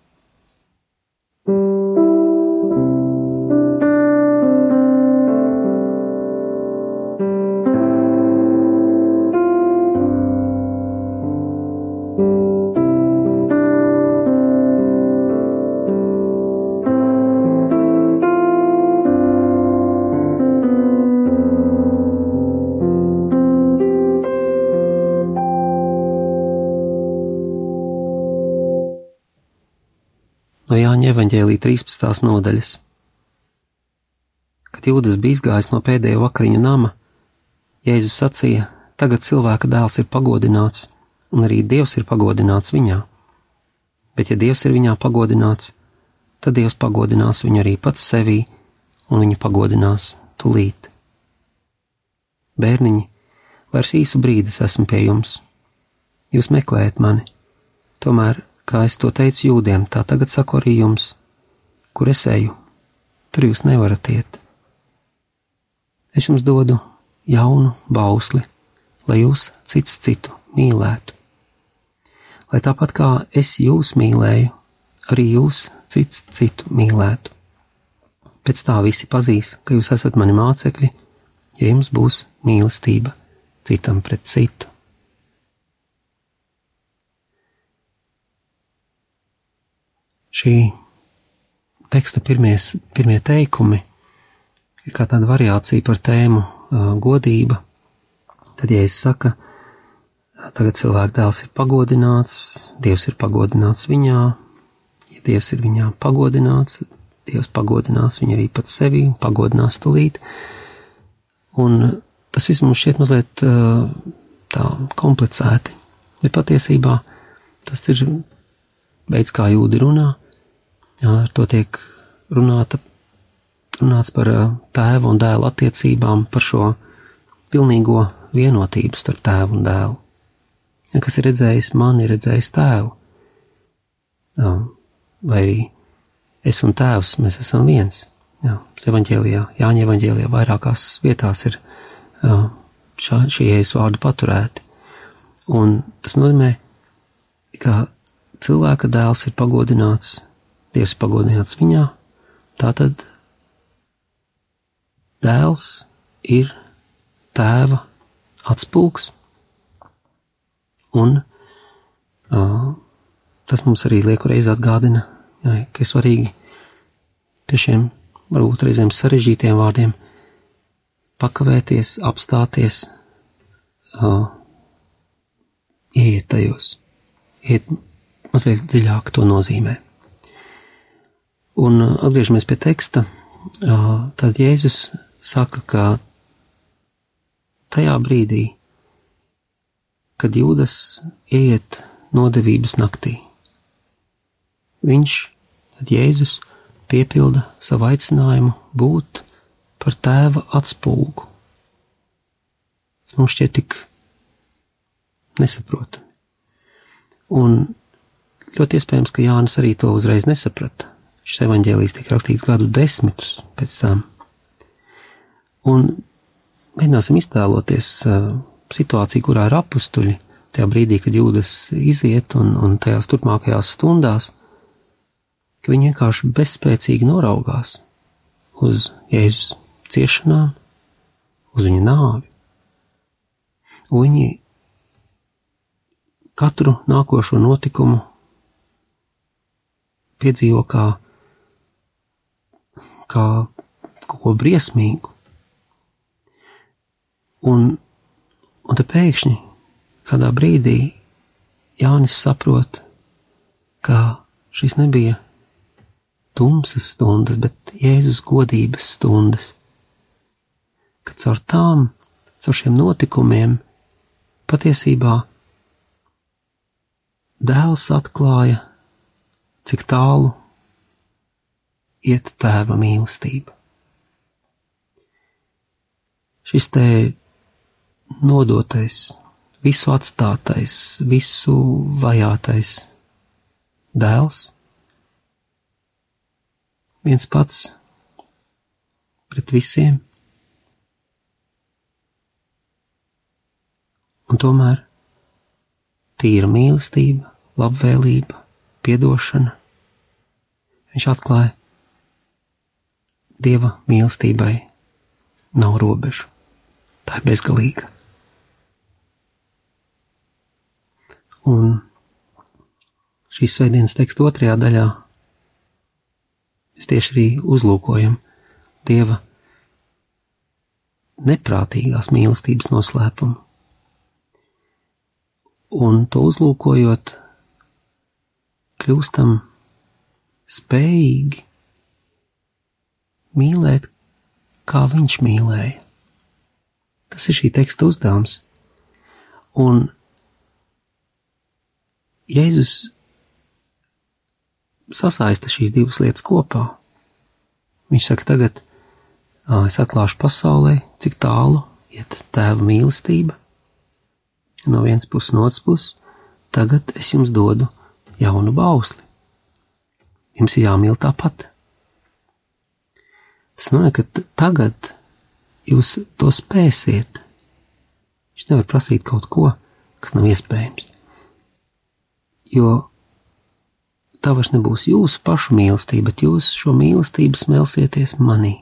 No Jāņa evaņģēlī 13. nodaļas. Kad Jūdas bija izgājis no pēdējo vakariņu nama, Jēzus sacīja: Tagad cilvēka dēls ir pagodināts, un arī Dievs ir pagodināts viņā. Bet, ja Dievs ir viņā pagodināts, tad Dievs pagodinās viņu arī pats sevī, un viņu pagodinās tulīt. Bērniņi, vairs īsu brīdi esmu pie jums. Jūs meklējat mani, tomēr kā es to teicu jūdiem, tā tagad saku arī jums, kur es eju, tur jūs nevarat iet. Es jums dodu jaunu bausli, lai jūs cits citu mīlētu. Lai tāpat kā es jūs mīlēju, arī jūs cits citu mīlētu. Pēc tā visi pazīs, ka jūs esat mani mācekļi, ja jums būs mīlestība citam pret citu. Šī teksta pirmies, pirmie teikumi ir kā tāda variācija par tēmu godība. Tad, ja es saku, tagad cilvēka dēls ir pagodināts, Dievs ir pagodināts viņā, ja Dievs ir viņā pagodināts, Dievs pagodinās viņu arī pats sevi pagodinās tulīt. Un tas viss mums šķiet mazliet tā komplicēti, bet patiesībā tas ir veids, kā jūdi runā, Jā, ar to tiek runāta, runāts par tēva un dēla attiecībām, par šo pilnīgo vienotību starp tēvu un dēlu. Ja, kas ir redzējis mani, ir redzējis tēvu. Jā, vai arī es un tēvs, mēs esam viens. Jā, evanģēlijā, Jāņa evanģēlijā vairākās vietās ir jā, šā, šie jēzus vārdi paturēti. Un tas nozīmē, ka cilvēka dēls ir pagodināts Dievs pagodināts viņā, tātad dēls ir tēva atspūgs, un uh, tas mums arī lieku reiz atgādina, jā, ka ir svarīgi pie šiem varbūt reizēm sarežģītiem vārdiem pakavēties, apstāties, uh, ieiet tajos, iet mazliet dziļāk to nozīmē. Un uh, atgriežamies pie teksta, uh, tad Jēzus saka, ka tajā brīdī, kad jūdas iet nodevības naktī, viņš, tad Jēzus, piepilda savu aicinājumu būt par tēva atspūgu. Tas mums šķiet tik nesaprotami. Un ļoti iespējams, ka Jānis arī to uzreiz nesaprata. Šis evaņģēlijs tika rakstīts gadu desmitus pēc tam. Un mēģināsim iztēloties uh, situāciju, kurā ir apstuļi, tajā brīdī, kad jūdas iziet un, un tajās turpmākajās stundās, ka viņi vienkārši bezspēcīgi noraugās uz Jēzus ciešanām, uz viņa nāvi. Un viņi katru nākošo notikumu piedzīvo kā, kā kaut ko briesmīgu. Un, un te pēkšņi kādā brīdī Jānis saprot, ka šis nebija tumsas stundas, bet Jēzus godības stundas, ka caur tām, caur šiem notikumiem patiesībā dēls atklāja, cik tālu iet tēva mīlestība. Šis te nodotais, visu atstātais, visu vajātais dēls, viens pats pret visiem, un tomēr tīra mīlestība, labvēlība, piedošana. Viņš atklāja, Dieva mīlestībai nav robežu, tā ir bezgalīga. Un šīs svētdienas teksta otrajā daļā mēs tieši arī uzlūkojam Dieva neprātīgās mīlestības noslēpumu. Un to uzlūkojot, kļūstam spējīgi mīlēt, kā viņš mīlēja. Tas ir šī teksta uzdevums. Un Jēzus sasaista šīs divas lietas kopā. Viņš saka, tagad es atklāšu pasaulē, cik tālu iet tēva mīlestība. No vienas puses, no otras puses, tagad es jums dodu jaunu bausli. Jums ir jāmīl tāpat. Tas nozīmē, ka tagad jūs to spēsiet. Viņš nevar prasīt kaut ko, kas nav iespējams. Jo tā vairs nebūs jūsu pašu mīlestība, bet jūs šo mīlestību smelsieties manī,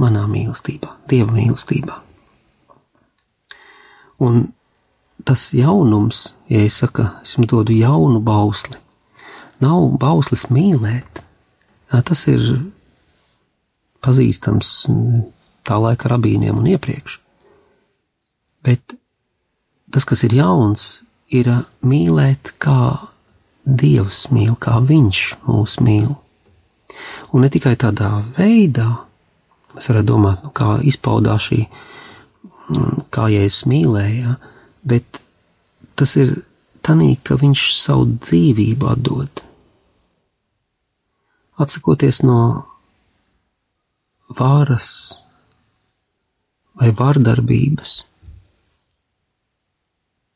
manā mīlestībā, Dieva mīlestībā. Un tas jaunums, ja es saku, es jums dodu jaunu bausli, nav bauslis mīlēt. Tas ir pazīstams tā laika rabīniem un iepriekš. Bet tas, kas ir jauns, ir mīlēt, kā Dievs mīl, kā Viņš mūs mīl. Un ne tikai tādā veidā, mēs varētu domāt, nu, kā izpaudās šī, kā Jēzus mīlēja, bet tas ir tanī, ka Viņš savu dzīvību atdod atsakoties no vāras vai vārdarbības.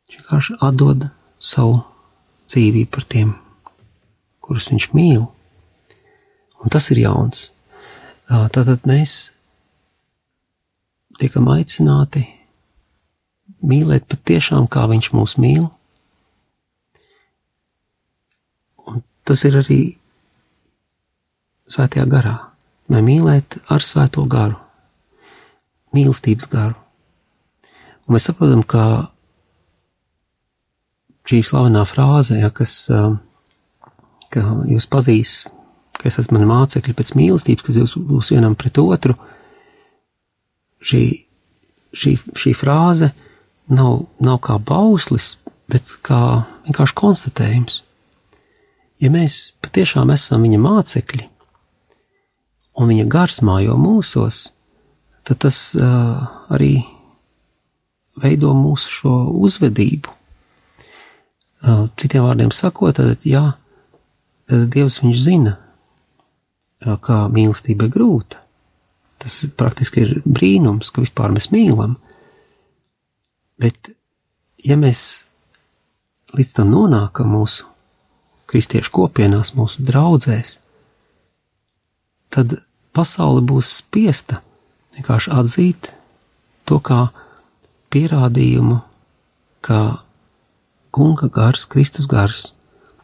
Viņš vienkārši atdod savu dzīvību par tiem, kurus viņš mīl. Un tas ir jauns. Tātad mēs tiekam aicināti mīlēt patiešām, kā viņš mūs mīl. Un tas ir arī svētajā garā, vai mīlēt ar svēto garu, mīlestības garu. Un mēs saprotam, ka šī slavenā frāze, ja, kas, ka jūs pazīs, ka es esmu mani mācekļi pēc mīlestības, kas jūs būs vienam pret otru, šī, šī, šī frāze nav, nav kā bauslis, bet kā vienkārši konstatējums. Ja mēs patiešām esam viņa mācekļi, un viņa gars mājo mūsos, tad tas uh, arī veido mūsu šo uzvedību. Uh, citiem vārdiem sakot, tad, jā, tad Dievs viņš zina, uh, kā mīlestība ir grūta. Tas praktiski ir brīnums, ka vispār mēs mīlam. Bet, ja mēs līdz tam nonākam mūsu kristiešu kopienās, mūsu draudzēs, tad pasaule būs spiesta vienkārši atzīt to kā pierādījumu, ka Kunga gars, Kristus gars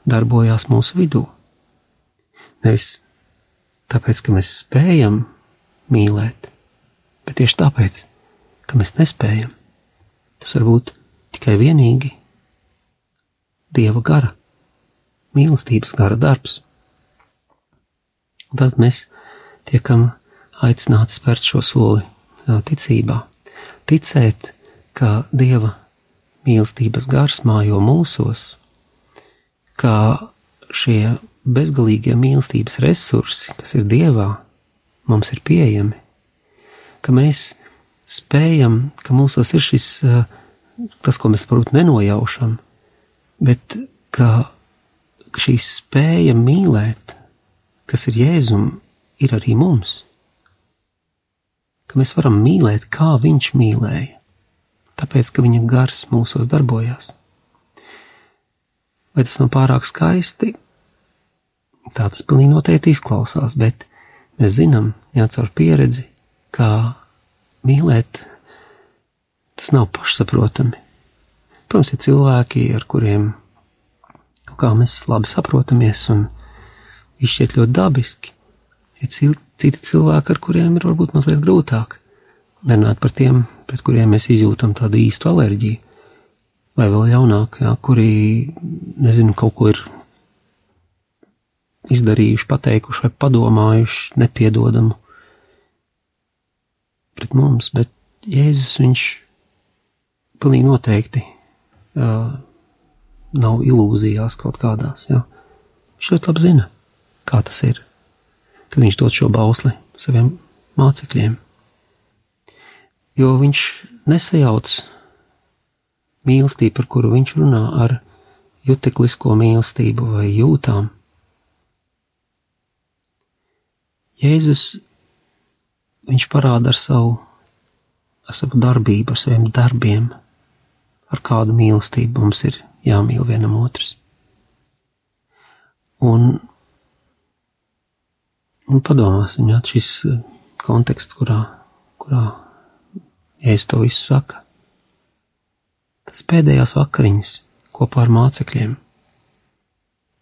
darbojās mūsu vidū. Nevis tāpēc, ka mēs spējam mīlēt, bet tieši tāpēc, ka mēs nespējam. Tas var būt tikai vienīgi Dieva gara, mīlestības gara darbs. Un tad mēs tiekam aicināti spērt šo soli ticībā, ticēt, ka Dieva mīlestības gars mājo mūsos, ka šie bezgalīgie mīlestības resursi, kas ir Dievā, mums ir pieejami, ka mēs spējam, ka mūsos ir šis, tas, ko mēs varbūt nenojaušam, bet ka šī spēja mīlēt, kas ir Jēzum, ir arī mums. Ka mēs varam mīlēt, kā viņš mīlēja, tāpēc, ka viņa gars mūsos darbojās. Vai tas nav pārāk skaisti? Tā tas pilnīgi noteikti izklausās, bet mēs zinām, jā, caur pieredzi, kā mīlēt, tas nav pašsaprotami. Protams, ir cilvēki, ar kuriem kā mēs labi saprotamies un izšķiet ļoti dabiski. Ir citi cilvēki, ar kuriem ir varbūt mazliet grūtāk. Nerunāt par tiem, pret kuriem mēs izjūtam tādu īstu alerģiju, vai vēl jaunāk, jā, kuri, nezinu, kaut ko ir izdarījuši, pateikuši vai padomājuši nepiedodamu pret mums, bet Jēzus viņš pilnīgi noteikti uh, nav ilūzijās kaut kādās. Jā. Viņš ļoti labi zina, kā tas ir, kad viņš dod šo bausli saviem mācekļiem. Jo viņš nesajauc mīlestību, par kuru viņš runā, ar juteklisko mīlestību vai jūtām. Jēzus viņš parāda ar savu, ar savu darbību, ar saviem darbiem, ar kādu mīlestību mums ir jāmīl vienam otrs. Un, un padomāsim, ja šis eh, konteksts, kurā, kurā Jēzus to visu saka, tas pēdējās vakariņas kopā ar mācekļiem,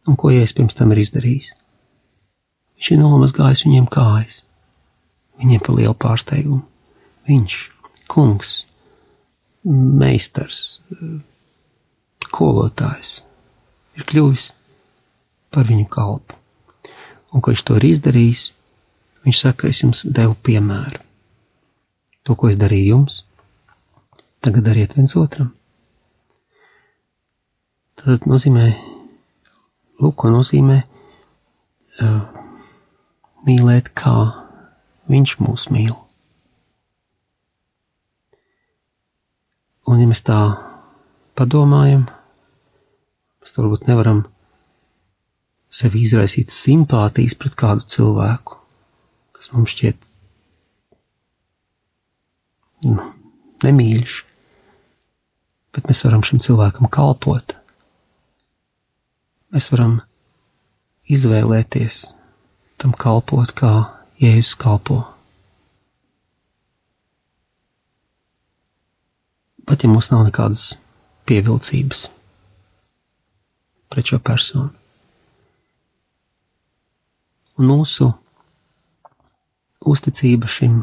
un ko Jēzus pirms tam ir izdarījis. Viņš ir nomazgājis viņiem kājas, viņiem pa lielu pārsteigumu. Viņš, kungs, meistars, kolotājs, ir kļuvis par viņu kalpu. Un, kad viņš to ir izdarījis, viņš saka, es jums devu piemēru. To, ko es darīju jums, tagad dariet viens otram. Tad nozīmē, lūk, ko nozīmē uh, mīlēt, kā viņš mūs mīl. Un, ja mēs tā padomājam, mēs varbūt nevaram sevi izraisīt simpātijas pret kādu cilvēku, kas mums šķiet nu, nemīļš, bet mēs varam šim cilvēkam kalpot. Mēs varam izvēlēties tam kalpot, kā Jēzus kalpo. pat ja mums nav nekādas pievilcības pret šo personu. Un mūsu uzticība šim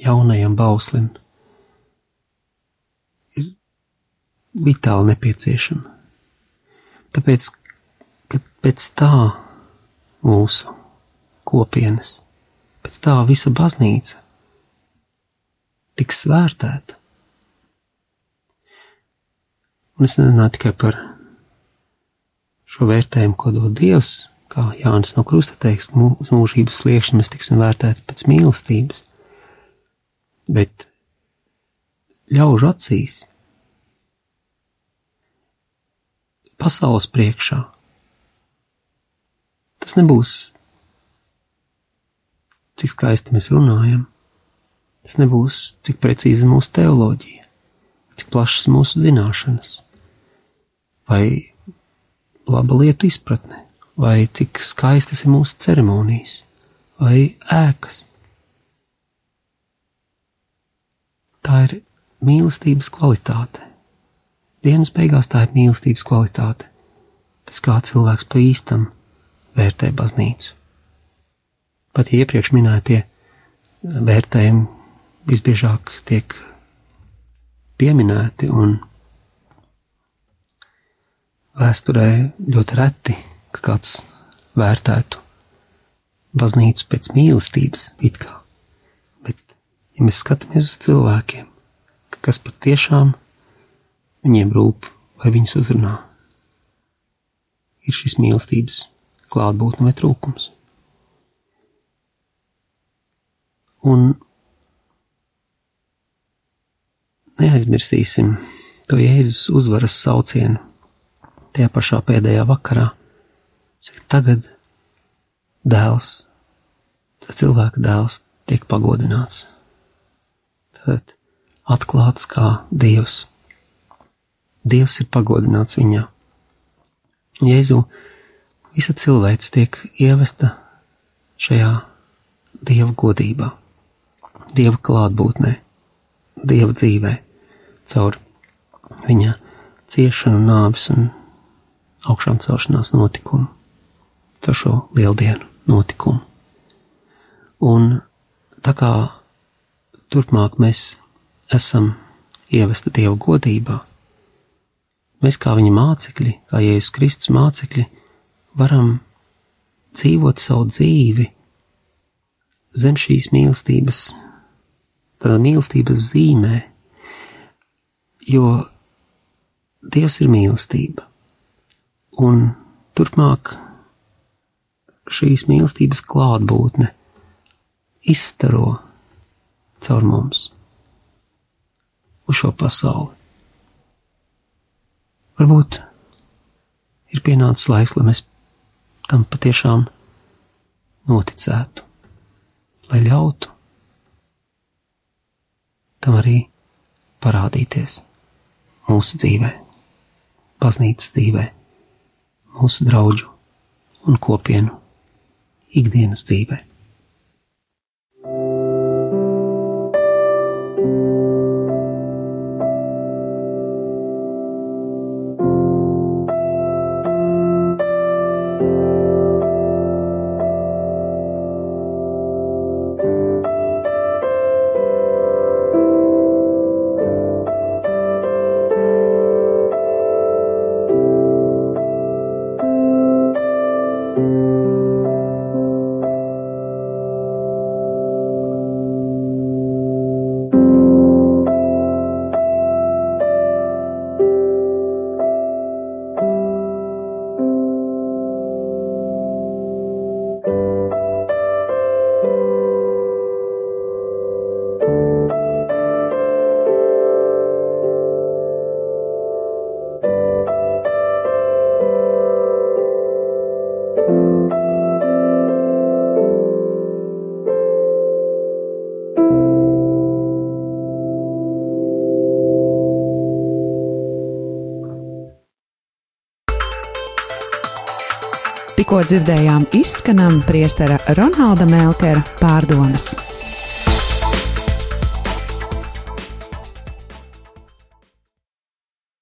jaunajam bauslim ir vitāli nepieciešama. Tāpēc, ka pēc tā mūsu kopienas, pēc tā visa baznīca tiks vērtēta. Un es nerunāju tikai par šo vērtējumu, ko dod Dievs, kā Jānis no Krusta teiks, mūsu mūžības sliekšņi mēs tiksim vērtēti pēc mīlestības, bet ļaužu acīs, pasaules priekšā, tas nebūs, cik skaisti mēs runājam, tas nebūs, cik precīzi mūsu teoloģija cik plašas mūsu zināšanas, vai laba lietu izpratne, vai cik skaistas ir mūsu ceremonijas, vai ēkas. Tā ir mīlestības kvalitāte. Dienas beigās tā ir mīlestības kvalitāte, pēc kā cilvēks pa īstam vērtē baznīcu. Pat ja iepriekš minētie vērtējumi visbiežāk tiek pieminēti un, vēsturē ļoti reti, ka kāds vērtētu baznīcu pēc mīlestības, it kā. Bet, ja mēs skatāmies uz cilvēkiem, kas patiešām viņiem rūp vai viņus uzrunā, ir šis mīlestības klātbūtne vai trūkums. Un neaizmirsīsim to Jēzus uzvaras saucienu tajā pašā pēdējā vakarā. Tagad dēls, cilvēka dēls tiek pagodināts. Tad atklāts kā Dievs. Dievs ir pagodināts viņā. Jēzu visa cilvēks tiek ievesta šajā Dieva godībā, Dieva klātbūtnē, Dieva dzīvē, caur viņa ciešanu, nāvis un augšām celšanās notikumu, caur šo lieldienu notikumu. Un tā kā turpmāk mēs esam ievesti Dieva godībā, mēs kā viņa mācekļi, kā Jēzus Kristus mācekļi, varam dzīvot savu dzīvi zem šīs mīlestības, tādā mīlestības zīmē, jo Dievs ir mīlestība. Un turpmāk šīs mīlestības klātbūtne izstaro caur mums uz šo pasauli. Varbūt ir pienācis laiks, lai mēs tam patiešām noticētu, lai ļautu tam arī parādīties mūsu dzīvē, baznīcas dzīvē, mūsu draugu un kopienu ikdienas dzīvē. Dzirdējām izskanam priestera Ronalda Melkera pārdomas.